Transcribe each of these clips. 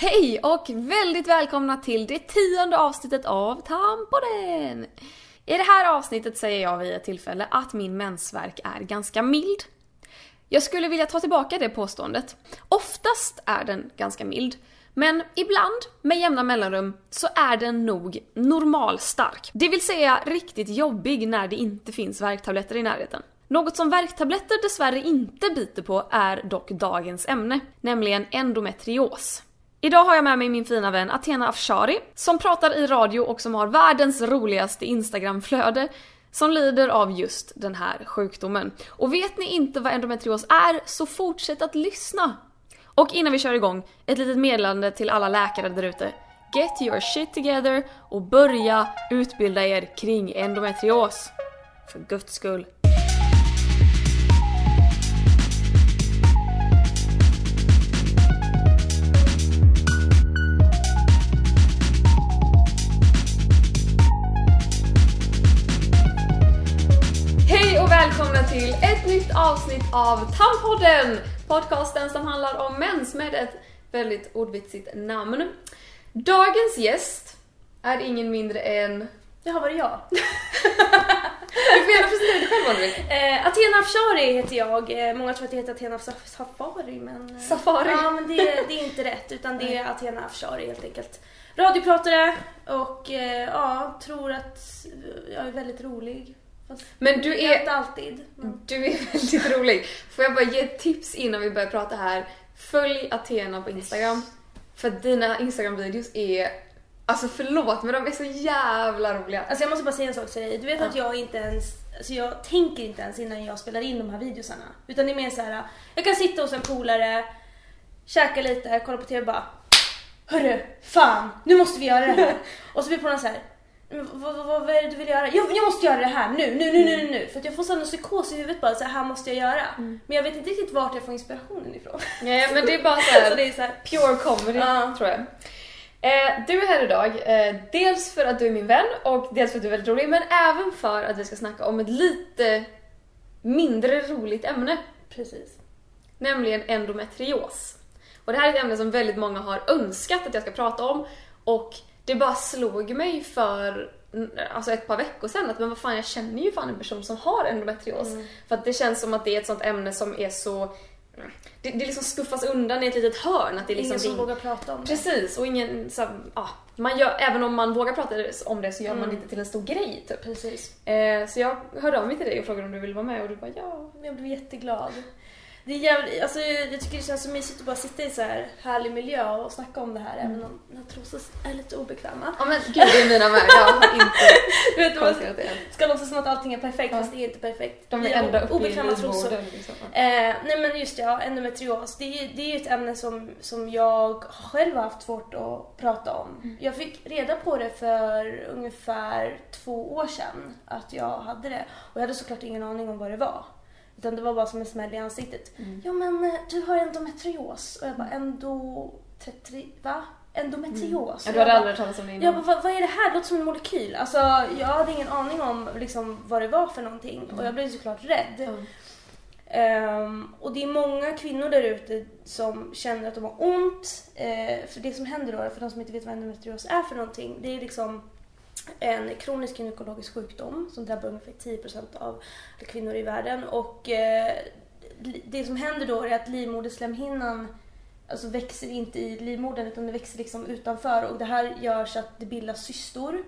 Hej och väldigt välkomna till det tionde avsnittet av Tampoden! I det här avsnittet säger jag vid ett tillfälle att min mensvärk är ganska mild. Jag skulle vilja ta tillbaka det påståendet. Oftast är den ganska mild, men ibland, med jämna mellanrum, så är den nog normalstark. Det vill säga riktigt jobbig när det inte finns värktabletter i närheten. Något som värktabletter dessvärre inte biter på är dock dagens ämne, nämligen endometrios. Idag har jag med mig min fina vän Athena Afshari som pratar i radio och som har världens roligaste Instagramflöde som lider av just den här sjukdomen. Och vet ni inte vad endometrios är så fortsätt att lyssna! Och innan vi kör igång, ett litet meddelande till alla läkare där ute. Get your shit together och börja utbilda er kring endometrios. För guds skull. Nytt avsnitt av Tampodden! Podcasten som handlar om mens med ett väldigt ordvitsigt namn. Dagens gäst är ingen mindre än... Jaha, var det jag? Du får gärna presentera dig själv André. Eh, Athena Afshari heter jag. Eh, många tror att jag heter Athena Saf- Safari men... eh, Safari. Ja men det, det är inte rätt utan det är Athena Afshari helt enkelt. Radiopratare och eh, ja, tror att jag är väldigt rolig. Fast Men du är inte alltid. Men... du är väldigt rolig. Får jag bara ge ett tips innan vi börjar prata här? Följ Athena på Instagram. För dina Instagram-videos är... Alltså förlåt men de är så jävla roliga. Alltså jag måste bara säga en sak till dig. Du vet att jag inte ens, alltså jag tänker inte ens innan jag spelar in de här videosarna. Utan det är mer så här. jag kan sitta hos en polare, käka lite, kolla på TV och bara Hörru, fan, nu måste vi göra det här. och så blir polaren så här. "Men Vad, vad, vad, är det du vill göra? Jag, jag måste göra det här nu, nu, nu, nu, nu, nu. För jag får sån psykos i huvudet bara, så här måste jag göra. Men jag vet inte riktigt vart jag får inspirationen ifrån. Nej men det är bara så så här, det är så här, pure comedy Ja. tror jag. Eh, du är här idag, eh, dels för att du är min vän och dels för att du är väldigt rolig men även för att vi ska snacka om ett lite mindre roligt ämne. precis. Nämligen endometrios. Och det här är ett ämne som väldigt många har önskat att jag ska prata om och det bara slog mig för mm, alltså ett par veckor sedan att men vad fan jag känner ju fan en person som har endometrios. För att det känns som att det är ett sånt ämne som är så det, det liksom skuffas undan i ett litet hörn. Att det är liksom Ingen som det- vågar prata om det. Precis, och ingen så, ja, man gör, även om man vågar prata om det så gör man det inte till en stor grej typ. Precis. Eh, så jag hörde av mig till dig och frågade om du ville vara med och du bara ja. Jag blev jätteglad. Det är jävligt, alltså jag tycker det känns så mysigt att bara sitta i så här härlig miljö och snacka om det här även om mina trosor är lite obekväma. Ja men gud det är mina med, jag har inte Du vet, man ska låtsas som att allting är perfekt Ja. fast det är inte perfekt. De är ända uppe i trosor. liksom. Eh, nej men just det, ja, endometrios. Det är, det är ju ett ämne som, som jag själv har haft svårt att prata om. Mm. Jag fick reda på det för ungefär två år sedan att jag hade det. Och jag hade såklart ingen aning om vad det var. Utan det var bara som en smäll i ansiktet. Mm. Ja men eh, du har endometrios. Och jag bara endotetri... Va? Endometrios? Ja, du Jag hade aldrig hört talas om det jag innan. bara, vad, vad är det här? Det låter som en molekyl. Alltså, jag hade ingen aning om liksom, vad det var för någonting. Och jag blev såklart rädd. Mm. Ehm, och det är många kvinnor där ute som känner att de har ont. Eh, för det som händer då, för de som inte vet vad endometrios är för någonting, det är liksom en kronisk gynekologisk sjukdom som drabbar ungefär 10% av kvinnor i världen. Och eh, det som händer då är att livmoderslemhinnan alltså växer inte i livmodern utan det växer liksom utanför och det här gör så att det bildas cystor.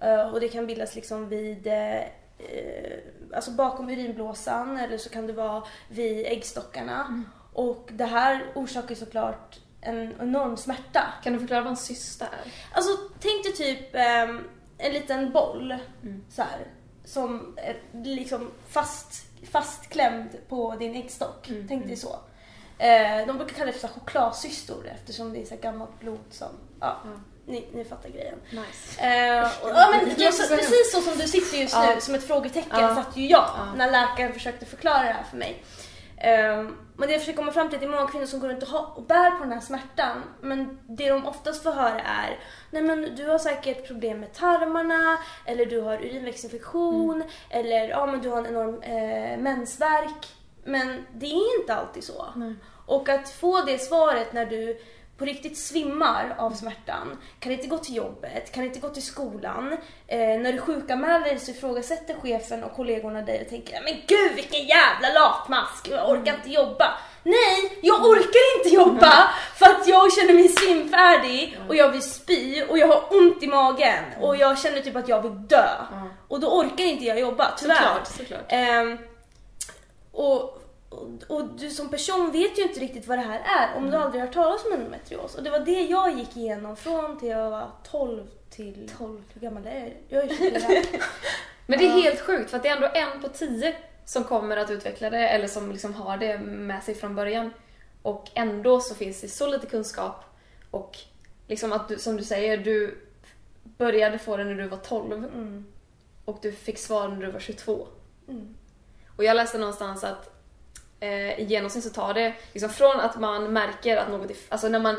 Eh, och det kan bildas liksom vid eh, alltså bakom urinblåsan eller så kan det vara vid äggstockarna. Och det här orsakar såklart en enorm smärta. Kan du förklara vad en cysta är? Alltså tänk dig typ ehm, en liten boll Mm. så här, som är liksom fast, fastklämd på din äggstock. Mm, Tänk mm. dig så. Eh, de brukar kalla det för chokladsystor eftersom det är så gammalt blod som, ja, Ja. ni, ni fattar grejen. Nice. Eh, och, ja, men just, precis så som du sitter just nu, som ett frågetecken, Ja. satt ju jag Ja. när läkaren försökte förklara det här för mig. Eh, men det jag försöker komma fram till är att det är många kvinnor som går runt och, ha, och bär på den här smärtan. Men det de oftast får höra är Nej men du har säkert problem med tarmarna, eller du har urinvägsinfektion, eller ja men du har en enorm eh, mensvärk. Men det är inte alltid så. Nej. Och att få det svaret när du på riktigt svimmar av smärtan, kan inte gå till jobbet, kan inte gå till skolan. Eh, när du sjukanmäler dig så ifrågasätter chefen och kollegorna dig och tänker men gud vilken jävla latmask, jag orkar inte jobba. Nej, jag orkar inte jobba för att jag känner mig svimfärdig och jag vill spy och jag har ont i magen och jag känner typ att jag vill dö. Och då orkar inte jag jobba, tyvärr. Såklart, såklart. Ehm, och, och, och du som person vet ju inte riktigt vad det här är om du aldrig har hört talas om endometrios. Och det var det jag gick igenom från till jag var 12 till 12. Hur gammal är jag? Jag är 24. Men det är helt sjukt för att det är ändå en på tio som kommer att utveckla det eller som liksom har det med sig från början. Och ändå så finns det så lite kunskap och liksom att du, som du säger, du började få det när du var 12 Mm. och du fick svar när du var 22. Mm. Och jag läste någonstans att eh, i genomsnitt så tar det liksom från att man märker att något är, alltså när man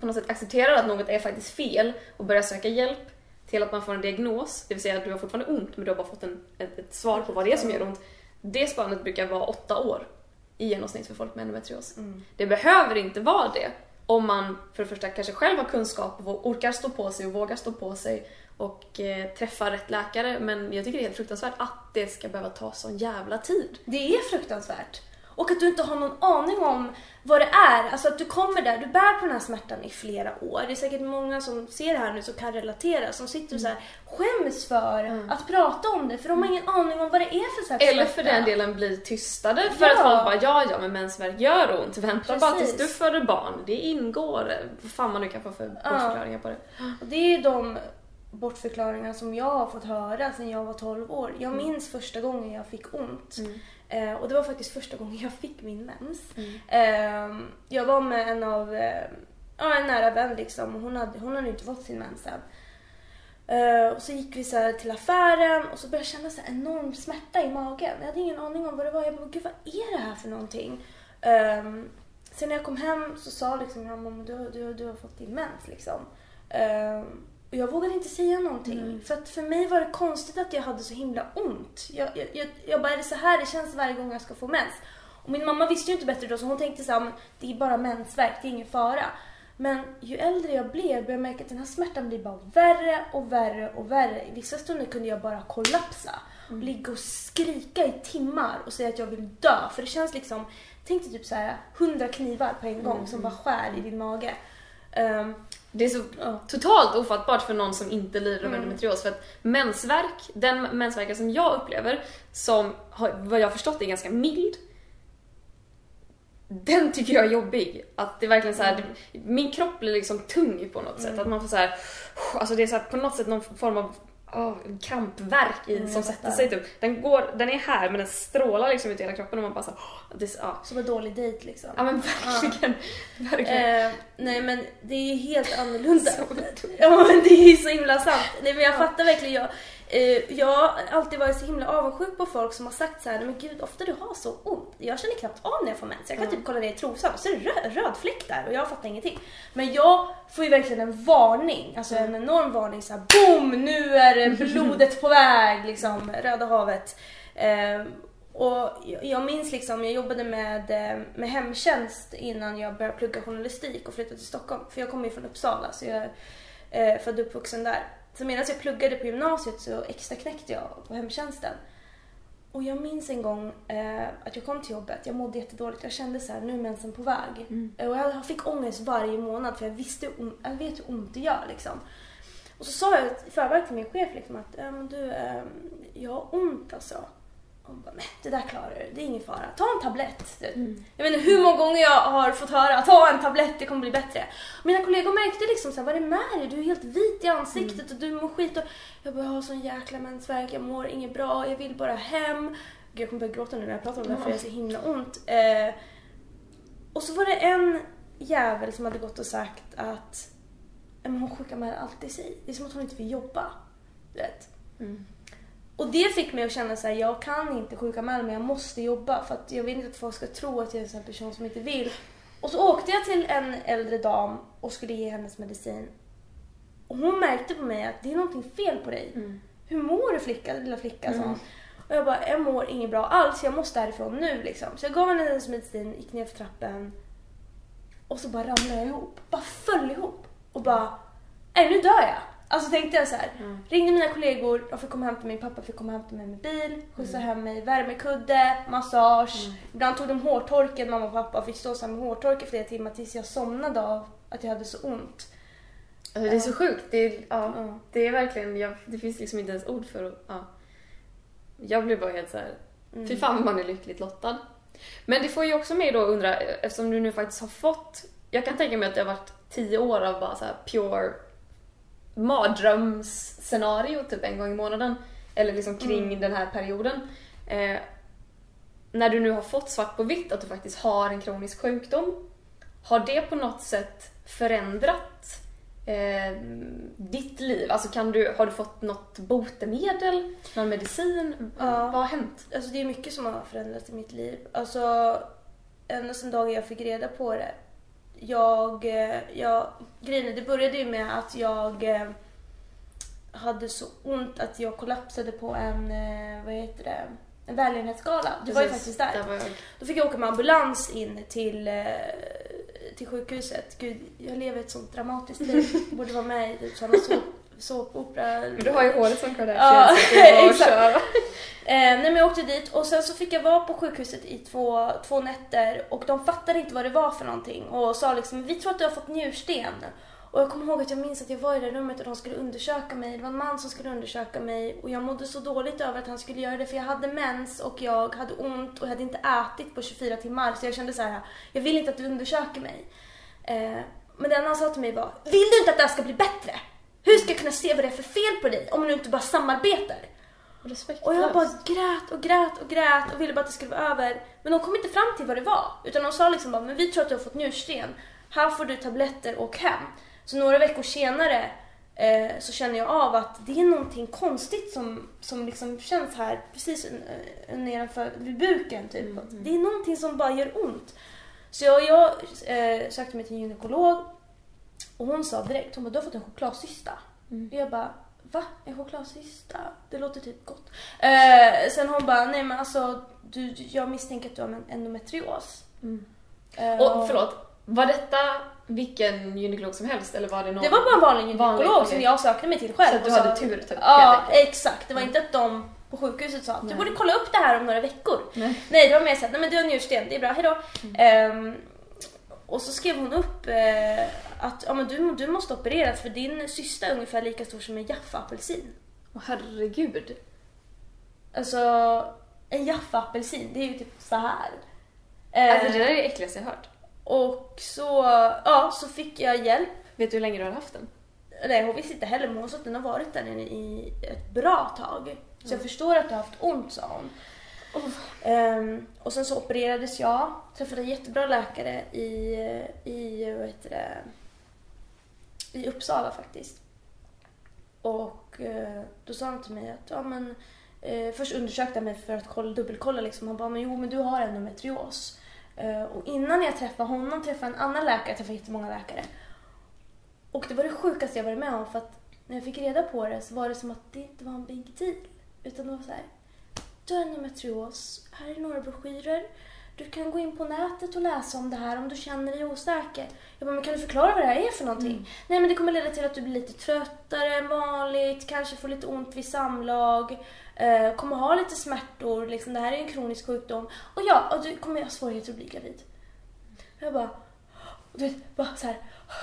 på något sätt accepterar att något är faktiskt fel och börjar söka hjälp till att man får en diagnos, det vill säga att du har fortfarande ont men du har bara fått en, ett, ett svar på vad det är som gör ont. Det spannet brukar vara åtta år i genomsnitt för folk med endometrios. Mm. Det behöver inte vara det om man för det första kanske själv har kunskap och orkar stå på sig och vågar stå på sig och eh, träffa rätt läkare men jag tycker det är helt fruktansvärt att det ska behöva ta sån jävla tid. Det är fruktansvärt. Och att du inte har någon aning om vad det är. Alltså att du kommer där, du bär på den här smärtan i flera år. Det är säkert många som ser det här nu som kan relatera. Som sitter och så här, skäms för att prata om det. För de har ingen aning om vad det är för slags Eller smärta. för den delen blir tystade för Ja. att folk bara ja ja men mensvärk gör ont, vänta bara tills Precis. du föder barn, det ingår. Vad fan man nu kan få för bortförklaringar på det. Och det är de bortförklaringar som jag har fått höra sedan jag var 12 år. Jag Mm. minns första gången jag fick ont. Eh, och det var faktiskt första gången jag fick min mens. Mm. Eh, jag var med en av, eh, ja en nära vän liksom. Hon hade, hon hade inte fått sin mens än. Eh, och så gick vi så till affären och så började jag känna så enorm smärta i magen. Jag hade ingen aning om vad det var. Jag bara, gud vad är det här för någonting? Um, sen när jag kom hem så sa liksom jag mamma du, du, du har fått din mens liksom. Ehm, och jag vågade inte säga någonting. För att för mig var det konstigt att jag hade så himla ont. Jag, jag, jag, jag bara, är det så här det känns varje gång jag ska få mens? Och min mamma visste ju inte bättre då så hon tänkte så här, "Men det är bara mensvärk, det är ingen fara. Men ju äldre jag blev började jag märka att den här smärtan blir bara värre och värre och värre. I vissa stunder kunde jag bara kollapsa. Och ligga och skrika i timmar och säga att jag vill dö. För det känns liksom, tänk dig typ så här hundra knivar på en gång som bara skär i din mage. Ehm, Det är så Ja. totalt ofattbart för någon som inte lider av Mm. endometrios för att mensvärk, den mensvärken som jag upplever, som har, vad jag förstått är ganska mild, den tycker jag är jobbig. Att det är verkligen så här, det, min kropp blir liksom tung på något sätt. Att man får så här, alltså det är så här, på något sätt någon form av oh, krampverk i, Mm, som sätter sig typ. Den, går, den är här men den strålar liksom ut i hela kroppen och man bara så oh, så- ja. som en dålig dejt liksom. ja men verkligen, verkligen. Eh, nej men det är ju helt annorlunda. Ja men det är ju så himla sant. Nej men jag fattar verkligen. Jag, jag har alltid varit så himla avundsjuk på folk som har sagt så här, men gud ofta du har så ont. Jag känner knappt av när jag får mens. Jag kan Mm. typ kolla ner i trosan och så är det röd, röd fläck där och jag fattar ingenting. Men jag får ju verkligen en varning, alltså en enorm varning så här, boom! Nu är blodet på väg liksom, Röda havet. Eh, och jag- jag minns liksom, jag jobbade med, eh, med hemtjänst innan jag började plugga journalistik och flyttade till Stockholm. För jag kommer ju från Uppsala så jag är eh, född och uppvuxen där. Så medan jag pluggade på gymnasiet så extra knäckte jag på hemtjänsten. Och jag minns en gång eh, att jag kom till jobbet, jag mådde jättedåligt. Jag kände så här, nu är mensen på väg. Eh, Och jag fick ångest varje månad för jag visste, jag vet hur ont det gör liksom. Och så sa jag i förväg till min chef liksom att äh, du, eh, jag har ont alltså. Hon bara, nej det där klarar du, det är ingen fara. Ta en tablett. Jag vet inte hur många gånger jag har fått höra, ta en tablett, det kommer bli bättre. Och mina kollegor märkte liksom så här, vad är det med dig? Du är helt vit i ansiktet och du mår skit. Och jag bara, jag har sån jäkla mensvärk, jag mår inget bra, jag vill bara hem. Gud, jag kommer börja gråta nu när jag pratar om det här för jag har så himla ont. Eh, och så var det en jävel som hade gått och sagt att "Ja, men hon sjukanmäler alltid sig. Det är som att hon inte vill jobba. Du vet. Och det fick mig att känna så här, jag kan inte sjukanmäla mig, jag måste jobba för att jag vill inte att folk ska tro att jag är en person som inte vill. Och så åkte jag till en äldre dam och skulle ge hennes medicin. Och hon märkte på mig att det är någonting fel på dig. Hur mår du flicka, lilla flicka? hon. Och jag bara, jag mår inget bra alls, jag måste härifrån nu liksom. Så jag gav henne hennes medicin, gick ner för trappen. Och så bara ramlade jag ihop. Bara föll ihop. Och bara, nej nu dör jag. Alltså tänkte jag så här. Mm. Ringde mina kollegor, de fick komma och hämta mig, pappa fick komma och hämta mig med bil, skjutsa hem mig, värmekudde, massage. Ibland tog de hårtorken, mamma och pappa, och fick stå så här med hårtork i flera timmar tills jag somnade av att jag hade så ont. Alltså, det är så sjukt. Det är, ja, det är verkligen, jag, det finns liksom inte ens ord för att, ja. Jag blir bara helt så här. fy fan man är lyckligt lottad. Men det får ju också mig då undra, eftersom du nu faktiskt har fått, jag kan tänka mig att det har varit tio år av bara så pure mardrömsscenario typ en gång i månaden. Eller liksom kring den här perioden. Eh, när du nu har fått svart på vitt att du faktiskt har en kronisk sjukdom, har det på något sätt förändrat eh, ditt liv? Alltså kan du, har du fått något botemedel, någon medicin? Ja. Vad har hänt? Alltså det är mycket som har förändrats i mitt liv. Alltså ända sedan dagen jag fick reda på det. Jag, eh, jag, grejen det började ju med att jag eh, hade så ont att jag kollapsade på en, eh, vad heter det, en välgörenhetsgala. Du var ju faktiskt där. var jag. Då fick jag åka med ambulans in till, till sjukhuset. Gud, jag lever ett sånt dramatiskt liv. Borde vara med i typ såp, såpopera. Du har ju håret som Kardashian Ja, exakt. Eh, nej men jag åkte dit och sen så fick jag vara på sjukhuset i två, två nätter och de fattade inte vad det var för någonting och sa liksom vi tror att du har fått njursten. Och jag kommer ihåg att jag minns att jag var i det rummet och de skulle undersöka mig. Det var en man som skulle undersöka mig och jag mådde så dåligt över att han skulle göra det för jag hade mens och jag hade ont och jag hade inte ätit på 24 timmar så jag kände så här: jag vill inte att du undersöker mig. Eh, men det enda han sa till mig var, vill du inte att det här ska bli bättre? Hur ska jag kunna se vad det är för fel på dig om du inte bara samarbetar? Respektlöst. Och jag bara grät och grät och grät och ville bara att det skulle vara över. Men de kom inte fram till vad det var. Utan de sa liksom bara, men vi tror att du har fått njursten. Här får du tabletter och hem. Så några veckor senare eh, så känner jag av att det är någonting konstigt som, som liksom känns här precis eh, nedanför vid buken. Typ. Det är någonting som bara gör ont. Så jag, jag eh, sökte mig till en gynekolog och hon sa direkt, hon bara, du har fått en chokladcysta. Mm. Och jag bara, va? En chokladcysta? Det låter typ gott. Eh, sen hon bara, nej men alltså, du, jag misstänker att du har en endometrios. Mm. Eh, Och förlåt, var detta vilken gynekolog som helst eller var det någon? Det var bara en vanlig gynekolog Vanlig, som jag sökte mig till själv. Så att du hade sa- tur typ? Ja, exakt. Det var inte att de på sjukhuset sa att du borde kolla upp det här om några veckor. Nej. Nej, det var mer såhär, nej men du har njursten, det är bra, hejdå. Ehm, och så skrev hon upp eh, att ja, men du, du måste opereras för din cysta är ungefär lika stor som en Jaffa-apelsin. Åh herregud. Alltså, en Jaffa-apelsin, det är ju typ så här. Eh, Alltså det där är det äckligaste jag hört. Och så, ja, så fick jag hjälp. Vet du hur länge du har haft den? Nej, hon visste inte heller, men hon sa att den har varit där nere i ett bra tag. Så jag förstår att du har haft ont, sa hon. Um, och sen så opererades jag, träffade en jättebra läkare i, i, vad heter det, i Uppsala faktiskt. Och uh, då sa han till mig att, ja men, uh, först undersökte han mig för att kolla, dubbelkolla liksom. Han bara, men jo men du har endometrios. Uh, och innan jag träffade honom träffade jag en annan läkare, jag träffade jättemånga läkare. Och det var det sjukaste jag varit med om för att när jag fick reda på det så var det som att det inte var en big deal. Utan det var så här, du har endometrios, här är några broschyrer. Du kan gå in på nätet och läsa om det här om du känner dig osäker. Jag bara, men kan du förklara vad det här är för någonting? Nej men det kommer leda till att du blir lite tröttare än vanligt, kanske får lite ont vid samlag, eh, kommer ha lite smärtor, liksom, det här är en kronisk sjukdom. Och ja, och du kommer ha svårigheter att bli gravid. Jag bara, och du vet, bara så här,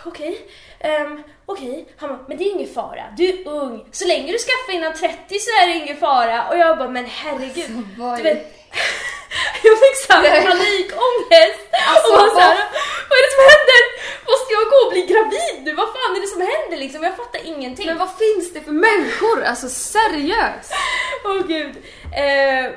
okej, ehm, okej. Han bara, men det är ingen fara, du är ung. Så länge du skaffar innan 30 så är det ingen fara. Och jag bara, men herregud. Alltså, du vet, jag fick så här panikångest. Alltså, och bara så här, vad- är det som händer? Måste jag gå och bli gravid nu? Vad fan är det som händer liksom? Jag fattar ingenting. Men vad finns det för människor? Alltså seriöst! Åh gud. Eh,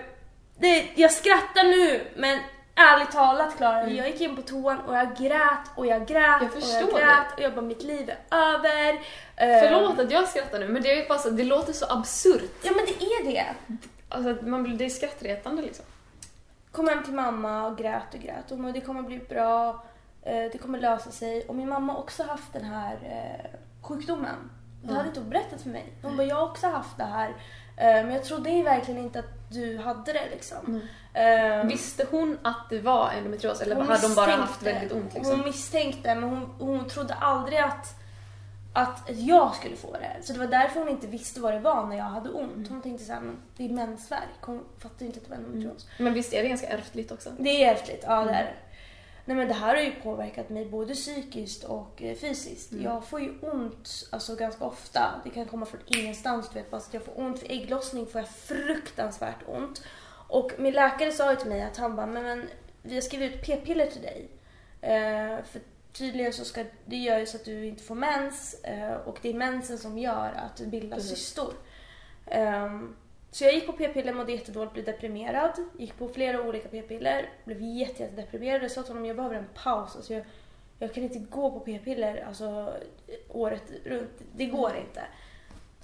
det, jag skrattar nu men ärligt talat Klara, jag gick in på toan och jag grät och jag grät Jag och jag grät och jag bara mitt liv är över. Eh, Förlåt att jag skrattar nu men det är bara så, det låter så absurt. Ja men det är det. Alltså man blir, det är skrattretande liksom. Kom hem till mamma och grät och grät och det kommer bli bra, eh, det kommer lösa sig. Och min mamma har också haft den här eh, sjukdomen. Det hade inte hon berättat för mig. Hon bara, jag har också haft det här. Men jag trodde verkligen inte att du hade det liksom. Ehm, Visste hon att det var endometrios eller hade hon bara haft väldigt ont liksom? Hon misstänkte men hon, hon trodde aldrig att, att jag skulle få det. Så det var därför hon inte visste vad det var när jag hade ont. Mm. Hon tänkte såhär, men det är mensvärk. Hon fattade inte att det var endometrios. Men visst är det ganska ärftligt också? Det är ärftligt, ja det är Mm. det. Nej men det här har ju påverkat mig både psykiskt och eh, fysiskt. Mm. Jag får ju ont alltså, ganska ofta. Det kan komma från ingenstans. Du vet, bara att jag får ont. Vid ägglossning får jag fruktansvärt ont. Och min läkare sa ju till mig att han bara, men, men vi har skrivit ut p-piller till dig. Eh, för tydligen så ska det gör ju så att du inte får mens eh, och det är mensen som gör att du bildar Precis. cystor. Ehm, så jag gick på p-piller, mådde jättedåligt, blev deprimerad. Gick på flera olika p-piller, blev jätte, jätte deprimerad. Jag sa till honom jag behöver en paus. Alltså jag, jag kan inte gå på p-piller alltså, året runt. Det går inte.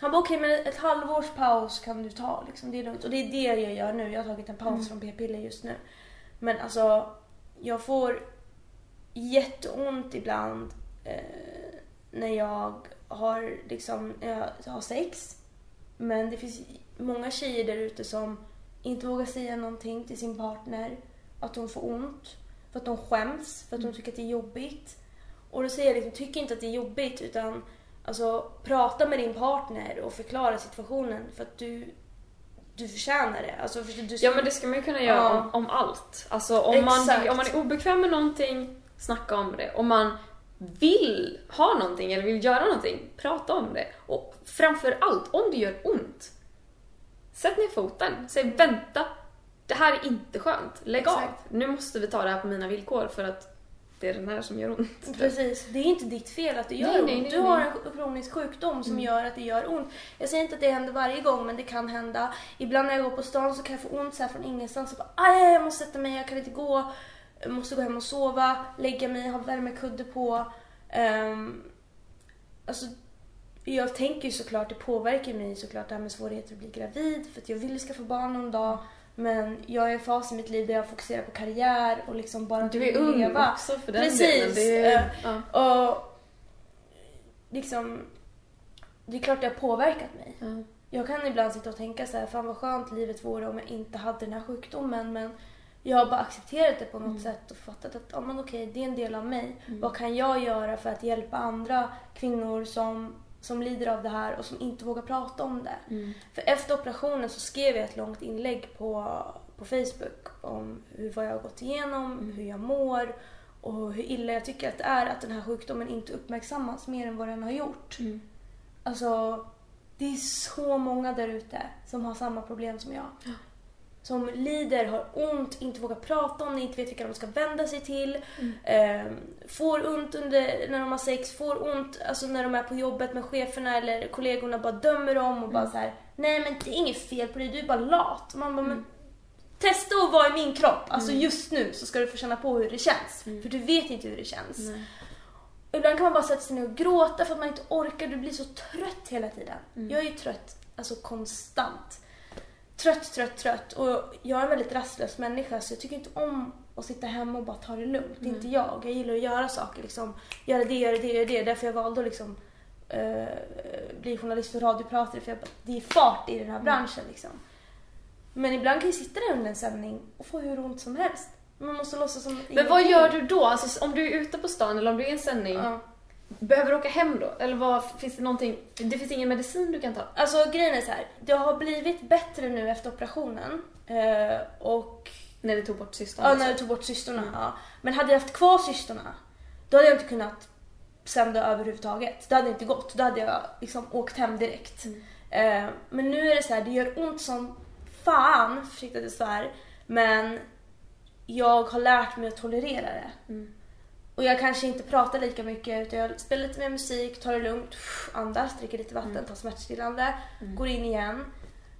Han bara okej men ett halvårs paus kan du ta. Liksom. Det är lugnt. Och det är det jag gör nu. Jag har tagit en paus från p-piller just nu. Men alltså jag får jätteont ibland eh, när jag har, liksom, jag har sex. Men det finns många tjejer där ute som inte vågar säga någonting till sin partner. Att de får ont. För att de skäms. För att de tycker att det är jobbigt. Och då säger jag liksom, tycker inte att det är jobbigt utan alltså, prata med din partner och förklara situationen för att du, du förtjänar det. Alltså, för du Ja men det ska man ju kunna göra Ja. om, om allt. Alltså om man, Exakt. om man är obekväm med någonting, snacka om det. Om man vill ha någonting eller vill göra någonting, prata om det. Och framför allt, om det gör ont, sätt ner foten. Säg vänta, det här är inte skönt. Lägg av. Exakt. Nu måste vi ta det här på mina villkor för att det är den här som gör ont. Precis, det är inte ditt fel att det gör Nej, ont. nej, nej, du har en kronisk sjukdom som Mm. gör att det gör ont. Jag säger inte att det händer varje gång, men det kan hända. Ibland när jag går på stan så kan jag få ont så här från ingenstans. Och bara, Aj, jag måste sätta mig, jag kan inte gå. Jag måste gå hem och sova, lägga mig, ha värmekudde på. Um, alltså, jag tänker ju såklart, det påverkar mig såklart det här med svårigheter att bli gravid. För att jag vill skaffa barn någon dag. Men jag är i en fas i mitt liv där jag fokuserar på karriär och liksom bara Du är ung leva. också för den Precis, delen. Det är, eh, ja. Och liksom, det är klart det har påverkat mig. Ja. Jag kan ibland sitta och tänka så här, fan vad skönt livet vore om jag inte hade den här sjukdomen. Men jag har bara accepterat det på något Mm. sätt och fattat att ja, men okej, det är en del av mig. Mm. Vad kan jag göra för att hjälpa andra kvinnor som, som lider av det här och som inte vågar prata om det? Mm. För efter operationen så skrev jag ett långt inlägg på, på Facebook om hur, vad jag har gått igenom, Mm. hur jag mår och hur illa jag tycker att det är att den här sjukdomen inte uppmärksammas mer än vad den har gjort. Mm. Alltså, det är så många där ute som har samma problem som jag. Som lider, har ont, inte vågar prata om det, inte vet vilka de ska vända sig till. Eh, får ont under, när de har sex, får ont alltså när de är på jobbet med cheferna eller kollegorna bara dömer dem och bara så här: nej men det är inget fel på dig, du är bara lat. Man bara, men testa att vara i min kropp, alltså just nu så ska du få känna på hur det känns. För du vet inte hur det känns. Nej. Ibland kan man bara sätta sig ner och gråta för att man inte orkar. Du blir så trött hela tiden. Mm. Jag är ju trött, alltså konstant. Trött, trött, trött. Och jag är en väldigt rastlös människa så jag tycker inte om att sitta hemma och bara ta det lugnt. Det är inte jag. Jag gillar att göra saker. Liksom, göra det, göra det, göra det. Därför jag valde att liksom, eh, bli journalist och radiopratare. För jag bara, det är fart i den här branschen. Liksom. Men ibland kan jag sitta där under en sändning och få hur ont som helst. Man måste låtsas som Men vad gör du då? Alltså, om du är ute på stan eller om du är i en sändning, Ja. Behöver du åka hem då? Eller vad, finns det någonting, det finns ingen medicin du kan ta? Alltså grejen är så här. det har blivit bättre nu efter operationen. Eh, och När du tog bort cystan? ja, alltså. när jag tog bort cystorna. Ja. Men hade jag haft kvar cystorna, då hade jag inte kunnat sända överhuvudtaget. Det hade inte gått. Då hade jag liksom åkt hem direkt. Mm. Eh, men nu är det så här, det gör ont som fan, jag svär. Men jag har lärt mig att tolerera det. Mm. Och jag kanske inte pratar lika mycket utan jag spelar lite mer musik, tar det lugnt, andas, dricker lite vatten, Mm. tar smärtstillande, går in igen.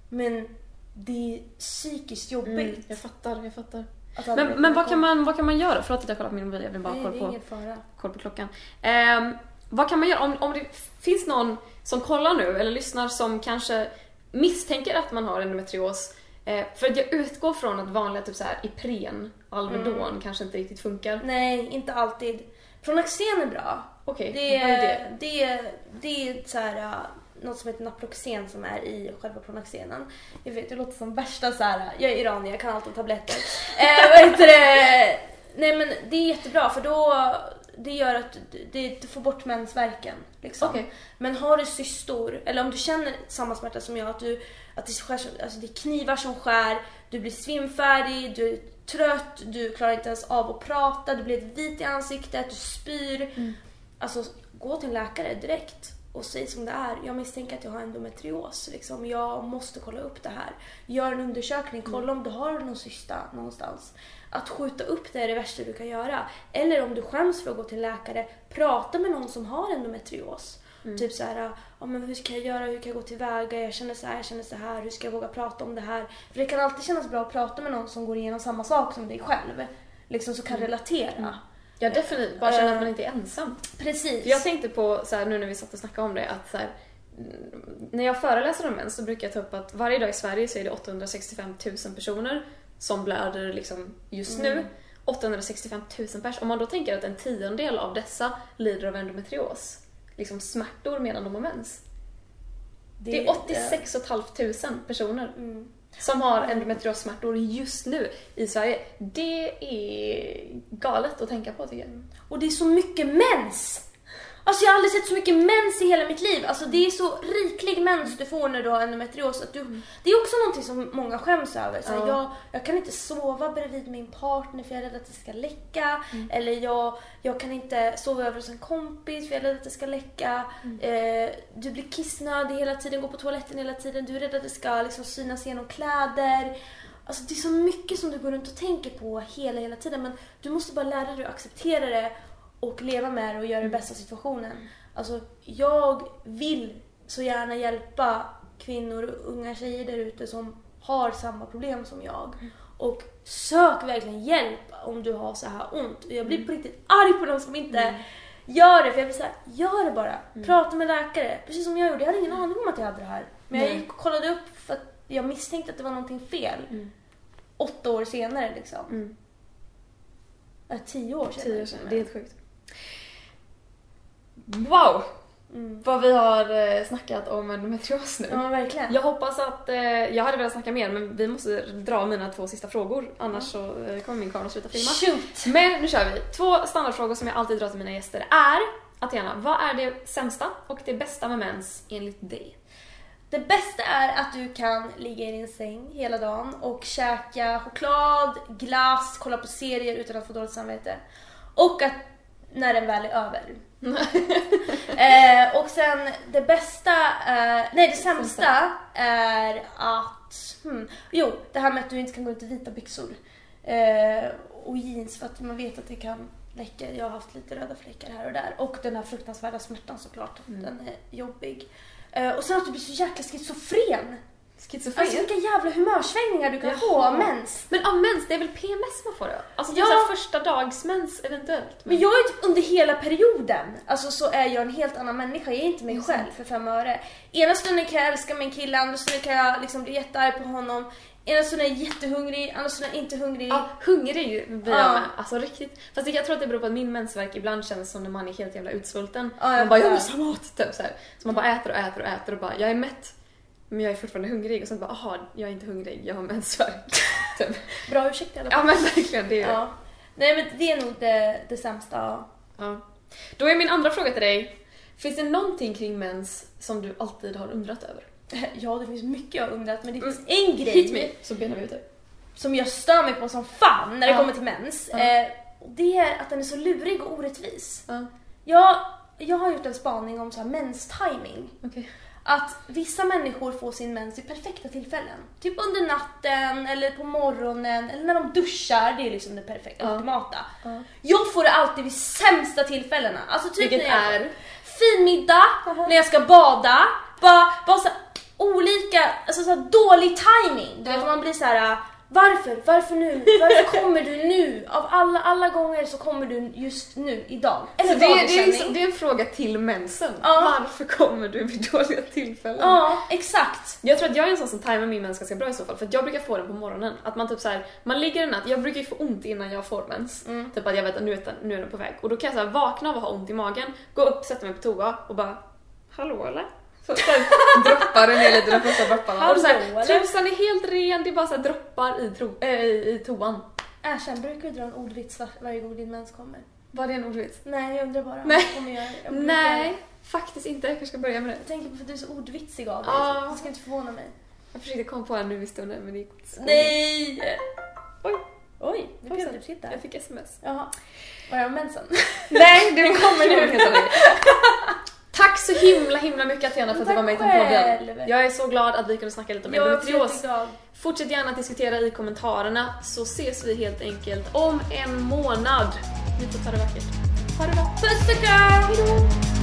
Men det är psykiskt jobbigt. Mm, jag fattar, jag fattar. Men, men vad, kan man, vad kan man göra? Förlåt att jag kollar på min mobil, jag vill bara Nej, koll på, koll på klockan. Ehm, vad kan man göra om, om det finns någon som kollar nu eller lyssnar som kanske misstänker att man har endometrios? Eh, för att jag utgår från att vanliga typ så här Ipren, Alvedon Mm. kanske inte riktigt funkar. Nej, inte alltid. Pronaxen är bra. Okej, Det vad är det? det det är så här, äh, något som heter Naproxen som är i själva Pronaxenen. Jag vet, det låter som värsta så här. jag är iranier, jag kan allt om tabletter. eh, vad heter det? Nej men det är jättebra för då det gör att du, det, du får bort mensvärken. Liksom. Okej. Men har du cystor, eller om du känner samma smärta som jag, att, du, att det, skär, som- alltså det är knivar som skär, du blir svimfärdig, du är trött, du klarar inte ens av att prata, du blir vit i ansiktet, du spyr. Alltså gå till en läkare direkt och säg som det är. Jag misstänker att jag har endometrios. Liksom. Jag måste kolla upp det här. Gör en undersökning, kolla om du har någon cysta någonstans. Att skjuta upp det är det värsta du kan göra. Eller om du skäms för att gå till en läkare, prata med någon som har endometrios. Typ så här, ja, men hur ska jag göra, hur kan jag gå tillväga, jag känner så här, jag känner så här, hur ska jag våga prata om det här? För det kan alltid kännas bra att prata med någon som går igenom samma sak som dig själv. Liksom som kan relatera. Ja definitivt, bara känna Eh. att man inte är ensam. Precis. Jag tänkte på, så här, nu när vi satt och snackade om det, att så här, mm, när jag föreläser om mens så brukar jag ta upp att varje dag i Sverige så är det 865 000 personer som blöder liksom just nu. 865 000 pers. Om man då tänker att en tiondel av dessa lider av endometrios, liksom smärtor medan de har mens. Det är 86 500 personer Mm. som har endometriossmärtor just nu i Sverige. Det är galet att tänka på tycker jag. Och det är så mycket mens! Alltså jag har aldrig sett så mycket mens i hela mitt liv. Alltså det är så riklig mens du får när du har endometrios. Att du, Det är också någonting som många skäms över. Så Ja. jag, jag kan inte sova bredvid min partner för jag är rädd att det ska läcka. Eller jag, jag kan inte sova över hos en kompis för jag är rädd att det ska läcka. Eh, du blir kissnödig hela tiden, går på toaletten hela tiden. Du är rädd att det ska liksom, synas genom kläder. Alltså det är så mycket som du går runt och tänker på hela, hela tiden. Men du måste bara lära dig att acceptera det och leva med det och göra det bästa av situationen. Alltså, jag vill så gärna hjälpa kvinnor och unga tjejer där ute som har samma problem som jag. Och sök verkligen hjälp om du har så här ont. Jag blir på riktigt arg på de som inte gör det. För jag blir såhär, gör det bara. Prata med läkare. Precis som jag gjorde. Jag hade ingen aning om att jag hade det här. Men jag gick och kollade upp för att jag misstänkte att det var någonting fel. Åtta år senare liksom. Mm. Äh, tio år senare. Tio år sedan. Det är helt sjukt. Wow! Mm. Vad vi har eh, snackat om endometrios nu. Ja, verkligen. Jag hoppas att, eh, jag hade velat snacka mer men vi måste dra mina två sista frågor annars så eh, kommer min kamera sluta filma. Shoot! Men nu kör vi. Två standardfrågor som jag alltid drar till mina gäster är Athena, vad är det sämsta och det bästa med mens enligt dig? Det bästa är att du kan ligga i din säng hela dagen och käka choklad, glass, kolla på serier utan att få dåligt samvete. Och att när den väl är över. eh, och sen det bästa, eh, nej det sämsta är att, hmm, jo det här med att du inte kan gå ut i vita byxor. Eh, och jeans för att man vet att det kan läcka. Jag har haft lite röda fläckar här och där. Och den här fruktansvärda smärtan såklart. Mm. Den är jobbig. Eh, och sen att du blir så jäkla schizofren. Schizofren? Alltså vilka jävla humörsvängningar du kan Jaha. få av mens. Men av mens, det är väl PMS man får då? Alltså det är första dagsmens eventuellt. Men jag är typ under hela perioden, alltså så är jag en helt annan människa. Jag är inte mig Mm. själv för fem öre. Ena stunden kan jag älska min kille, andra stunden kan jag liksom bli jättearg på honom. Ena stunden är jag jättehungrig, andra stunden är jag inte hungrig. Ja, hungrig blir Ja. Alltså riktigt. Fast jag tror att det beror på att min mensvärk ibland känns som när man är helt jävla utsvulten. Ja, man bara, jag måste ha mat! Typ så, här. så man bara äter och äter och äter och bara, jag är mätt. Men jag är fortfarande hungrig och sen bara, aha, jag är inte hungrig, jag har mensvärk. typ. Bra ursäkt i alla fall. Ja men verkligen, det är Ja. Nej men det är nog det, det sämsta. Ja. Då är min andra fråga till dig. Finns det någonting kring mens som du alltid har undrat över? Ja det finns mycket jag har undrat men det finns Mm. en Hit grej mig så benar vi ut det. som jag stör mig på som fan när det Ja. kommer till mens. Ja. Eh, det är att den är så lurig och orättvis. Ja, Jag, jag har gjort en spaning om så här mens-timing. okej. Att vissa människor får sin mens vid perfekta tillfällen. Typ under natten eller på morgonen eller när de duschar. Det är liksom det perfekta, Ja. ultimata. Ja. Jag får det alltid vid sämsta tillfällena. Alltså typ Vilket när jag är? fin middag, när jag ska bada. Bara, bara så olika, alltså så dålig timing. Du vet man blir så här. Varför? Varför nu? Varför kommer du nu? Av alla, alla gånger så kommer du just nu, idag. Eller Så det, är, det, är liksom, det är en fråga till mensen. Ja. Varför kommer du vid dåliga tillfällen? Ja, exakt. Jag tror att jag är en sån som tajmar min mens ganska bra i så fall, för att jag brukar få den på morgonen. Att man typ så här, man ligger en natt, jag brukar ju få ont innan jag får mens. Mm. Typ att jag vet att nu är, den, nu är den på väg. Och då kan jag så här vakna av att ha ont i magen, gå upp, sätta mig på toa och bara Hallå eller? Så droppar det ner lite de första dropparna. Och så här, trosan är helt ren, det är bara så droppar i, tro, äh, i, toan. Erkänn, brukar du dra en ordvits var- varje gång din mens kommer? Var det en ordvits? Nej, jag undrar bara. Nej. Om jag, jag brukar- Nej, faktiskt inte. Jag kanske ska börja med det. Jag tänker på för att du är så ordvitsig av dig. Ja. Det ska inte förvåna mig. Jag försökte komma på en nu i stunden men det gick inte så. Nej! Oj, Oj, nu blev du sitta. jag fick sms. Jaha. Var jag mensen? Nej, det kommer nu. Tack så himla himla mycket Athena för att du var med i podden. Jag är så glad att vi kunde snacka lite om endometrios. Fortsätt gärna att diskutera i kommentarerna så ses vi helt enkelt om en månad. Ni får ta det vackert. Ha det bra. Puss och kram! Hejdå!